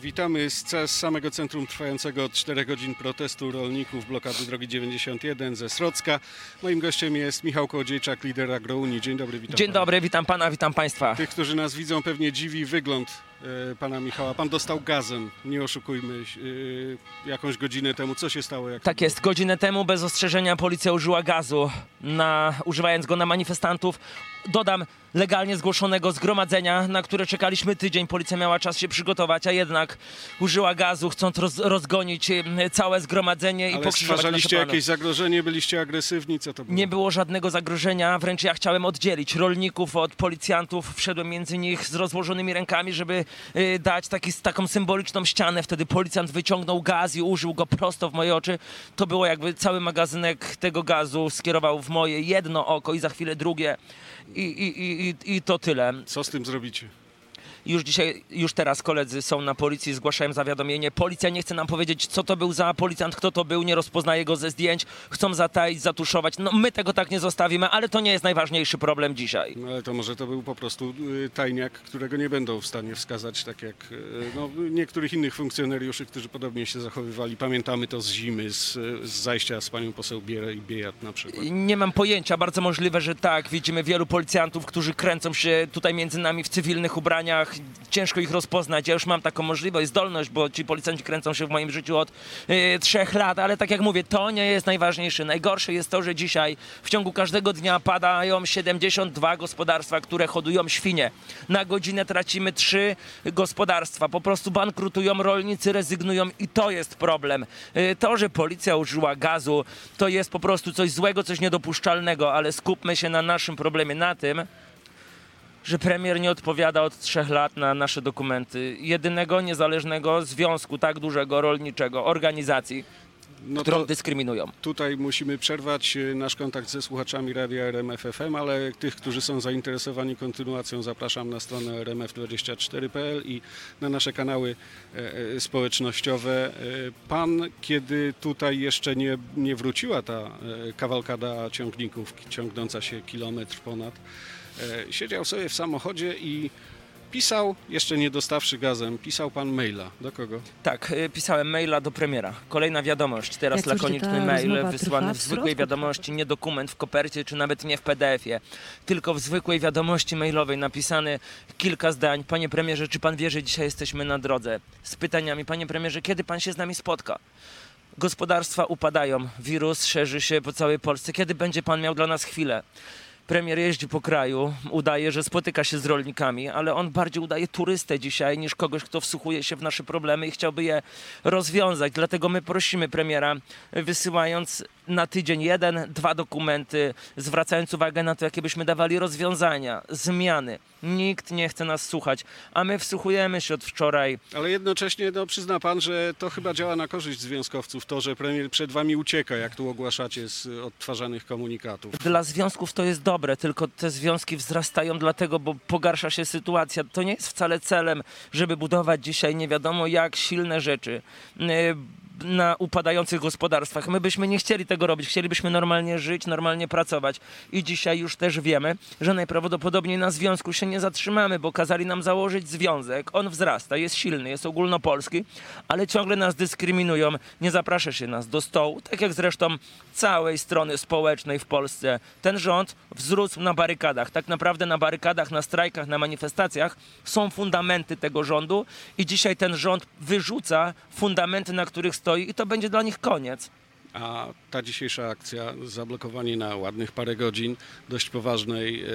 Witamy z, samego centrum trwającego od 4 godzin protestu rolników blokady drogi 91 ze Srocka. Moim gościem jest Michał Kołodziejczak, lider Agrounii. Dzień dobry, witam Dzień pana. dobry, witam pana, witam państwa. Tych, którzy nas widzą, pewnie dziwi wygląd e, pana Michała. Pan dostał gazem, nie oszukujmy, e, jakąś godzinę temu. Co się stało? Jak Tak jest, godzinę temu bez ostrzeżenia policja użyła gazu, na, używając go na manifestantów. Dodam, legalnie zgłoszonego zgromadzenia, na które czekaliśmy tydzień. Policja miała czas się przygotować, a jednak użyła gazu, chcąc roz, rozgonić całe zgromadzenie i Ale pokrzyżować nasze stwarzaliście jakieś zagrożenie, byliście agresywni? Co to było? Nie było żadnego zagrożenia, wręcz ja chciałem oddzielić rolników od policjantów. Wszedłem między nich z rozłożonymi rękami, żeby y, dać taki, taką symboliczną ścianę. Wtedy policjant wyciągnął gaz i użył go prosto w moje oczy. To było jakby cały magazynek tego gazu skierował w moje jedno oko i za chwilę drugie. I, i, i, i, to tyle. Co z tym zrobicie? Już dzisiaj, już teraz koledzy są na policji, zgłaszają zawiadomienie. Policja nie chce nam powiedzieć, co to był za policjant, kto to był, nie rozpoznaje go ze zdjęć. Chcą zataić, zatuszować. No my tego tak nie zostawimy, ale to nie jest najważniejszy problem dzisiaj. No, ale to może to był po prostu y, tajniak, którego nie będą w stanie wskazać, tak jak y, no, niektórych innych funkcjonariuszy, którzy podobnie się zachowywali. Pamiętamy to z zimy, z, z zajścia z panią poseł Bierę i Biejat na przykład. Nie mam pojęcia, bardzo możliwe, że tak. Widzimy wielu policjantów, którzy kręcą się tutaj między nami w cywilnych ubraniach. Ciężko ich rozpoznać. Ja już mam taką możliwość, zdolność, bo ci policjanci kręcą się w moim życiu od e, trzech lat, ale tak jak mówię, to nie jest najważniejsze. Najgorsze jest to, że dzisiaj w ciągu każdego dnia padają 72 gospodarstwa, które hodują świnie. Na godzinę tracimy trzy gospodarstwa. Po prostu bankrutują, rolnicy rezygnują i to jest problem. E, To, że policja użyła gazu, to jest po prostu coś złego, coś niedopuszczalnego, ale skupmy się na naszym problemie, na tym, że premier nie odpowiada od trzech lat na nasze dokumenty. Jedynego niezależnego związku tak dużego rolniczego, organizacji, No którą dyskryminują. tutaj musimy przerwać y, nasz kontakt ze słuchaczami Radia RMF FM, ale tych, którzy są zainteresowani kontynuacją zapraszam na stronę rmf24.pl i na nasze kanały e, e, społecznościowe. E, Pan, kiedy tutaj jeszcze nie, nie wróciła ta e, kawalkada ciągników ciągnąca się kilometr ponad, e, siedział sobie w samochodzie i pisał, jeszcze nie dostawszy gazem, pisał pan maila. Do kogo? Tak, y, pisałem maila do premiera. Kolejna wiadomość, teraz Jak lakoniczny mail wysłany w w zwykłej środku, wiadomości, nie dokument w kopercie, czy nawet nie w PDF-ie, tylko w zwykłej wiadomości mailowej napisany kilka zdań. Panie premierze, czy pan wie, że dzisiaj jesteśmy na drodze? Z pytaniami, panie premierze, kiedy pan się z nami spotka? Gospodarstwa upadają, wirus szerzy się po całej Polsce. Kiedy będzie pan miał dla nas chwilę? Premier jeździ po kraju, udaje, że spotyka się z rolnikami, ale on bardziej udaje turystę dzisiaj niż kogoś, kto wsłuchuje się w nasze problemy i chciałby je rozwiązać. Dlatego my prosimy premiera, wysyłając na tydzień jeden, dwa dokumenty, zwracając uwagę na to, jakie byśmy dawali rozwiązania, zmiany. Nikt nie chce nas słuchać, a my wsłuchujemy się od wczoraj. Ale jednocześnie no, przyzna pan, że to chyba działa na korzyść związkowców, to, że premier przed wami ucieka, jak tu ogłaszacie z odtwarzanych komunikatów. Dla związków to jest dobre, tylko te związki wzrastają dlatego, bo pogarsza się sytuacja. To nie jest wcale celem, żeby budować dzisiaj nie wiadomo jak silne rzeczy yy, na upadających gospodarstwach. My byśmy nie chcieli tego robić. Chcielibyśmy normalnie żyć, normalnie pracować. I dzisiaj już też wiemy, że najprawdopodobniej na związku się nie zatrzymamy, bo kazali nam założyć związek. On wzrasta, jest silny, jest ogólnopolski, ale ciągle nas dyskryminują. Nie zaprasza się nas do stołu, tak jak zresztą całej strony społecznej w Polsce. Ten rząd wzrósł na barykadach. Tak naprawdę na barykadach, na strajkach, na manifestacjach są fundamenty tego rządu i dzisiaj ten rząd wyrzuca fundamenty, na których stoi i to będzie dla nich koniec. A ta dzisiejsza akcja, zablokowanie na ładnych parę godzin dość poważnej e,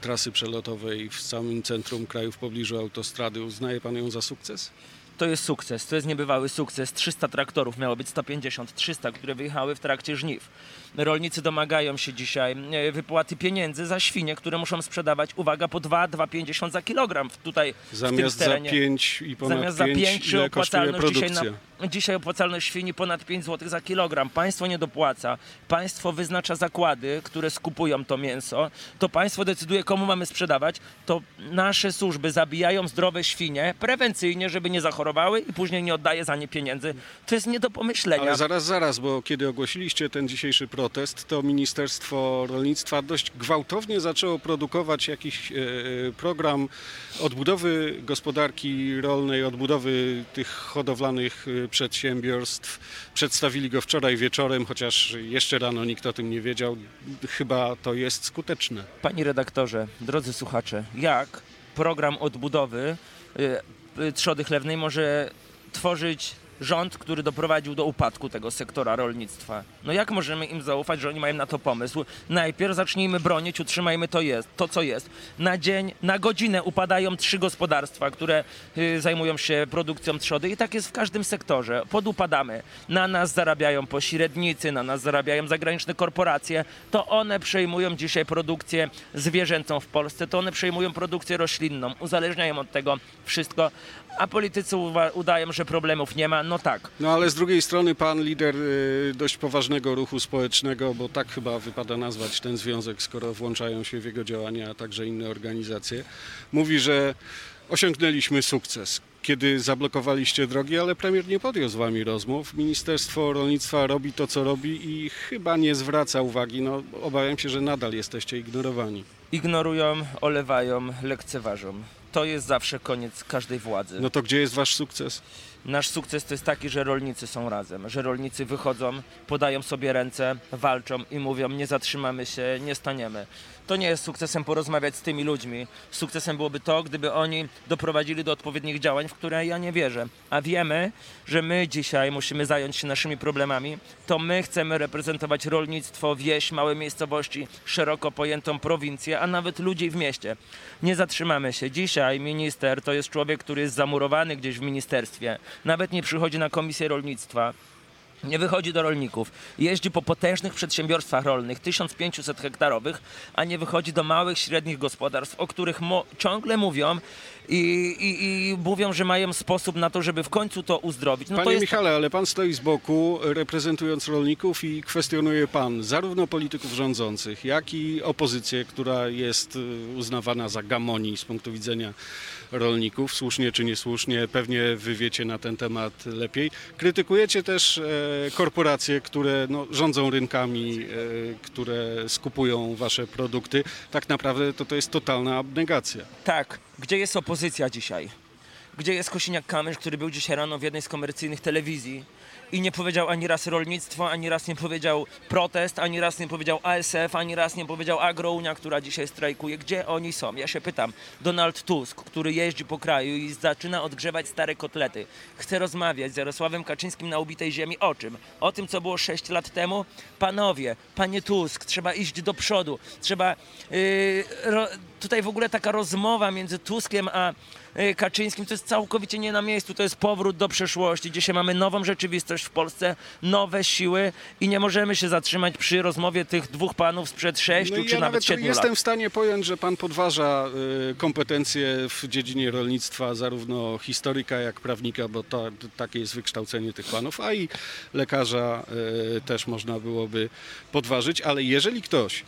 trasy przelotowej w samym centrum kraju, w pobliżu autostrady, uznaje pan ją za sukces? To jest sukces, to jest niebywały sukces. 300 traktorów miało być 150, 300, które wyjechały w trakcie żniw. Rolnicy domagają się dzisiaj e, wypłaty pieniędzy za świnie, które muszą sprzedawać, uwaga, po 2-2,50 za kilogram w- tutaj w Zamiast tym za terenie. 5 i ponad Zamiast za 5, 5 czy ile kosztuje opłacalność dzisiaj, produkcja? na, dzisiaj opłacalność świni ponad 5 zł za kilogram. Państwo nie dopłaca, państwo wyznacza zakłady, które skupują to mięso, to państwo decyduje komu mamy sprzedawać, to nasze służby zabijają zdrowe świnie prewencyjnie, żeby nie zachorowały i później nie oddaje za nie pieniędzy. To jest nie do pomyślenia. Ale zaraz, zaraz, bo kiedy ogłosiliście ten dzisiejszy protest, to Ministerstwo Rolnictwa dość gwałtownie zaczęło produkować jakiś e, program odbudowy gospodarki rolnej, odbudowy tych hodowlanych e, przedsiębiorstw. Przedstawili go wczoraj wieczorem, chociaż jeszcze rano nikt o tym nie wiedział. Chyba to jest skuteczne. Panie redaktorze, drodzy słuchacze, jak program odbudowy y, y, trzody chlewnej może tworzyć rząd, który doprowadził do upadku tego sektora rolnictwa? No jak możemy im zaufać, że oni mają na to pomysł? Najpierw zacznijmy bronić, utrzymajmy to, jest, to co jest. Na dzień, na godzinę upadają trzy gospodarstwa, które y, zajmują się produkcją trzody i tak jest w każdym sektorze. Podupadamy. Na nas zarabiają pośrednicy, na nas zarabiają zagraniczne korporacje. To one przejmują dzisiaj produkcję zwierzęcą w Polsce, to one przejmują produkcję roślinną, uzależniają od tego wszystko, a politycy udają, że problemów nie ma. No tak. No ale z drugiej strony pan lider y, dość poważnego ruchu społecznego, bo tak chyba wypada nazwać ten związek, skoro włączają się w jego działania, a także inne organizacje, mówi, że osiągnęliśmy sukces. Kiedy zablokowaliście drogi, ale premier nie podjął z wami rozmów. Ministerstwo Rolnictwa robi to, co robi i chyba nie zwraca uwagi. No, obawiam się, że nadal jesteście ignorowani. Ignorują, olewają, lekceważą. To jest zawsze koniec każdej władzy. No to gdzie jest wasz sukces? Nasz sukces to jest taki, że rolnicy są razem, że rolnicy wychodzą, podają sobie ręce, walczą i mówią: Nie zatrzymamy się, nie staniemy. To nie jest sukcesem porozmawiać z tymi ludźmi. Sukcesem byłoby to, gdyby oni doprowadzili do odpowiednich działań, w które ja nie wierzę. A wiemy, że my dzisiaj musimy zająć się naszymi problemami. To my chcemy reprezentować rolnictwo, wieś, małe miejscowości, szeroko pojętą prowincję, a nawet ludzi w mieście. Nie zatrzymamy się. Dzisiaj minister to jest człowiek, który jest zamurowany gdzieś w ministerstwie. Nawet nie przychodzi na komisję rolnictwa. Nie wychodzi do rolników. Jeździ po potężnych przedsiębiorstwach rolnych, 1500 hektarowych, a nie wychodzi do małych, średnich gospodarstw, o których ciągle mówią i, i, i mówią, że mają sposób na to, żeby w końcu to uzdrowić. No to Panie jest Michale, ale pan stoi z boku, reprezentując rolników i kwestionuje pan zarówno polityków rządzących, jak i opozycję, która jest y, uznawana za gamoni z punktu widzenia rolników, słusznie czy niesłusznie, pewnie wy wiecie na ten temat lepiej. Krytykujecie też e, korporacje, które no, rządzą rynkami, e, które skupują wasze produkty. Tak naprawdę to, to jest totalna abnegacja. Tak, gdzie jest opozycja dzisiaj? Gdzie jest Kosiniak-Kamysz, który był dzisiaj rano w jednej z komercyjnych telewizji i nie powiedział ani raz rolnictwo, ani raz nie powiedział protest, ani raz nie powiedział ASF, ani raz nie powiedział Agrounia, która dzisiaj strajkuje. Gdzie oni są? Ja się pytam. Donald Tusk, który jeździ po kraju i zaczyna odgrzewać stare kotlety, chce rozmawiać z Jarosławem Kaczyńskim na ubitej ziemi o czym? O tym, co było 6 lat temu? Panowie, panie Tusk, trzeba iść do przodu. Trzeba... Yy, ro, tutaj w ogóle taka rozmowa między Tuskiem a y, Kaczyńskim to jest całkowicie nie na miejscu, to jest powrót do przeszłości. Dzisiaj mamy nową rzeczywistość w Polsce, nowe siły i nie możemy się zatrzymać przy rozmowie tych dwóch panów sprzed sześciu No czy ja nawet siedmiu jestem lat. w stanie pojąć, że pan podważa y, kompetencje w dziedzinie rolnictwa zarówno historyka jak prawnika, bo to, takie jest wykształcenie tych panów, a i lekarza y, też można byłoby podważyć, ale jeżeli ktoś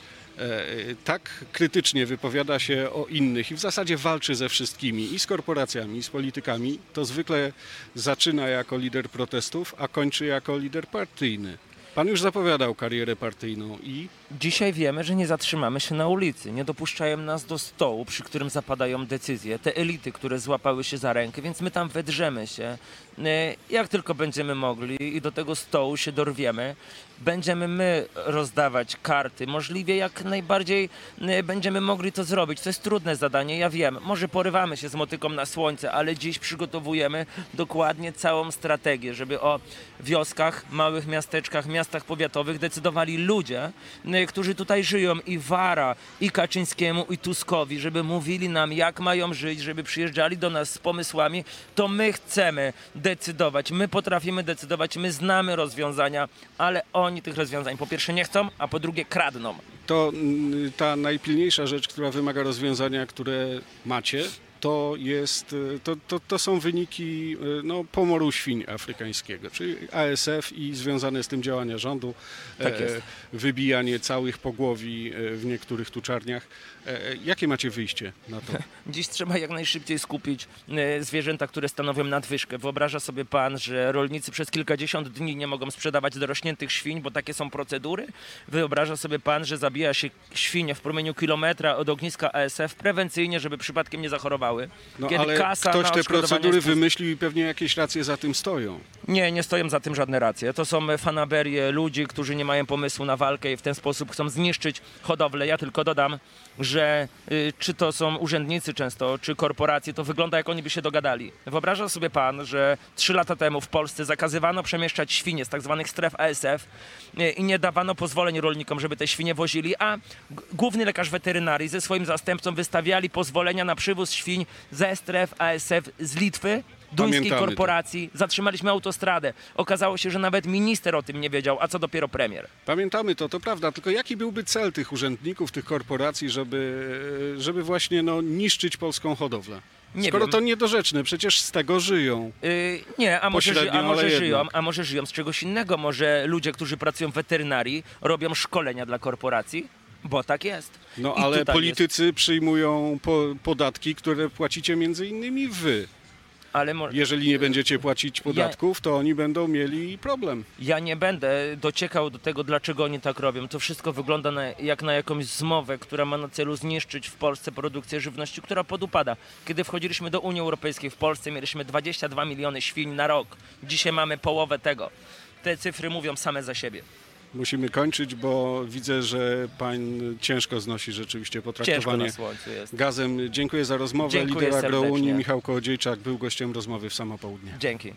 tak krytycznie wypowiada się o innych i w zasadzie walczy ze wszystkimi, i z korporacjami, i z politykami, to zwykle zaczyna jako lider protestów, a kończy jako lider partyjny. Pan już zapowiadał karierę partyjną i Dzisiaj wiemy, że nie zatrzymamy się na ulicy. Nie dopuszczają nas do stołu, przy którym zapadają decyzje. Te elity, które złapały się za rękę, więc my tam wedrzemy się. E, Jak tylko będziemy mogli i do tego stołu się dorwiemy, będziemy my rozdawać karty. Możliwie jak najbardziej e, będziemy mogli to zrobić. To jest trudne zadanie, ja wiem. Może porywamy się z motyką na słońce, ale dziś przygotowujemy dokładnie całą strategię, żeby o wioskach, małych miasteczkach, miastach miastach powiatowych decydowali ludzie, y, którzy tutaj żyją i Wara, i Kaczyńskiemu, i Tuskowi, żeby mówili nam, jak mają żyć, żeby przyjeżdżali do nas z pomysłami, to my chcemy decydować, my potrafimy decydować, my znamy rozwiązania, ale oni tych rozwiązań po pierwsze nie chcą, a po drugie kradną. To mm, ta najpilniejsza rzecz, która wymaga rozwiązania, które macie, to, jest, y, to, to, to są wyniki y, no, pomoru świń afrykańskiego, czyli ASF i związane z tym działania rządu, Tak e, wybijanie całych pogłowi e, w niektórych tuczarniach. E, Jakie macie wyjście na to? Dziś trzeba jak najszybciej skupić zwierzęta, które stanowią nadwyżkę. Wyobraża sobie pan, że rolnicy przez kilkadziesiąt dni nie mogą sprzedawać dorośniętych świń, bo takie są procedury? Wyobraża sobie pan, że zabija się świnie w promieniu kilometra od ogniska ASF prewencyjnie, żeby przypadkiem nie zachorowały? No Kiedy ale kasa ktoś te procedury wymyślił i pewnie jakieś racje za tym stoją. Nie, nie stoją za tym żadne racje. To są fanaberie ludzi, którzy nie mają pomysłu na walkę i w ten sposób chcą zniszczyć hodowlę. Ja tylko dodam, że y, czy to są urzędnicy często, czy korporacje, to wygląda jak oni by się dogadali. Wyobraża sobie pan, że trzy lata temu w Polsce zakazywano przemieszczać świnie z tak zwanych stref ASF y, i nie dawano pozwoleń rolnikom, żeby te świnie wozili, a główny lekarz weterynarii ze swoim zastępcą wystawiali pozwolenia na przywóz świń ze stref ASF z Litwy, duńskiej Pamiętamy to. korporacji, zatrzymaliśmy autostradę. Okazało się, że nawet minister o tym nie wiedział, a co dopiero premier. Pamiętamy to, to prawda, tylko jaki byłby cel tych urzędników, tych korporacji, żeby, żeby właśnie no, niszczyć polską hodowlę? Nie Skoro wiem. to niedorzeczne, przecież z tego żyją. Yy, nie, a może, ży, a może ale żyją, jednak. a może żyją z czegoś innego. Może ludzie, którzy pracują w weterynarii, robią szkolenia dla korporacji, bo tak jest. No I ale politycy przyjmują po, podatki, które płacicie między innymi wy. Jest, Jeżeli nie będziecie płacić podatków, to oni będą mieli problem. Ja nie będę dociekał do tego, dlaczego oni tak robią. To wszystko wygląda na, jak na jakąś zmowę, która ma na celu zniszczyć w Polsce produkcję żywności, która podupada. Kiedy wchodziliśmy do Unii Europejskiej w Polsce, mieliśmy 22 miliony świń na rok. Dzisiaj mamy połowę tego. Te cyfry mówią same za siebie. Musimy kończyć, bo widzę, że pan ciężko znosi rzeczywiście potraktowanie gazem. Dziękuję za rozmowę. Dziękuję Lider Agrounii serdecznie. Michał Kołodziejczak był gościem rozmowy w samo południe. Dzięki.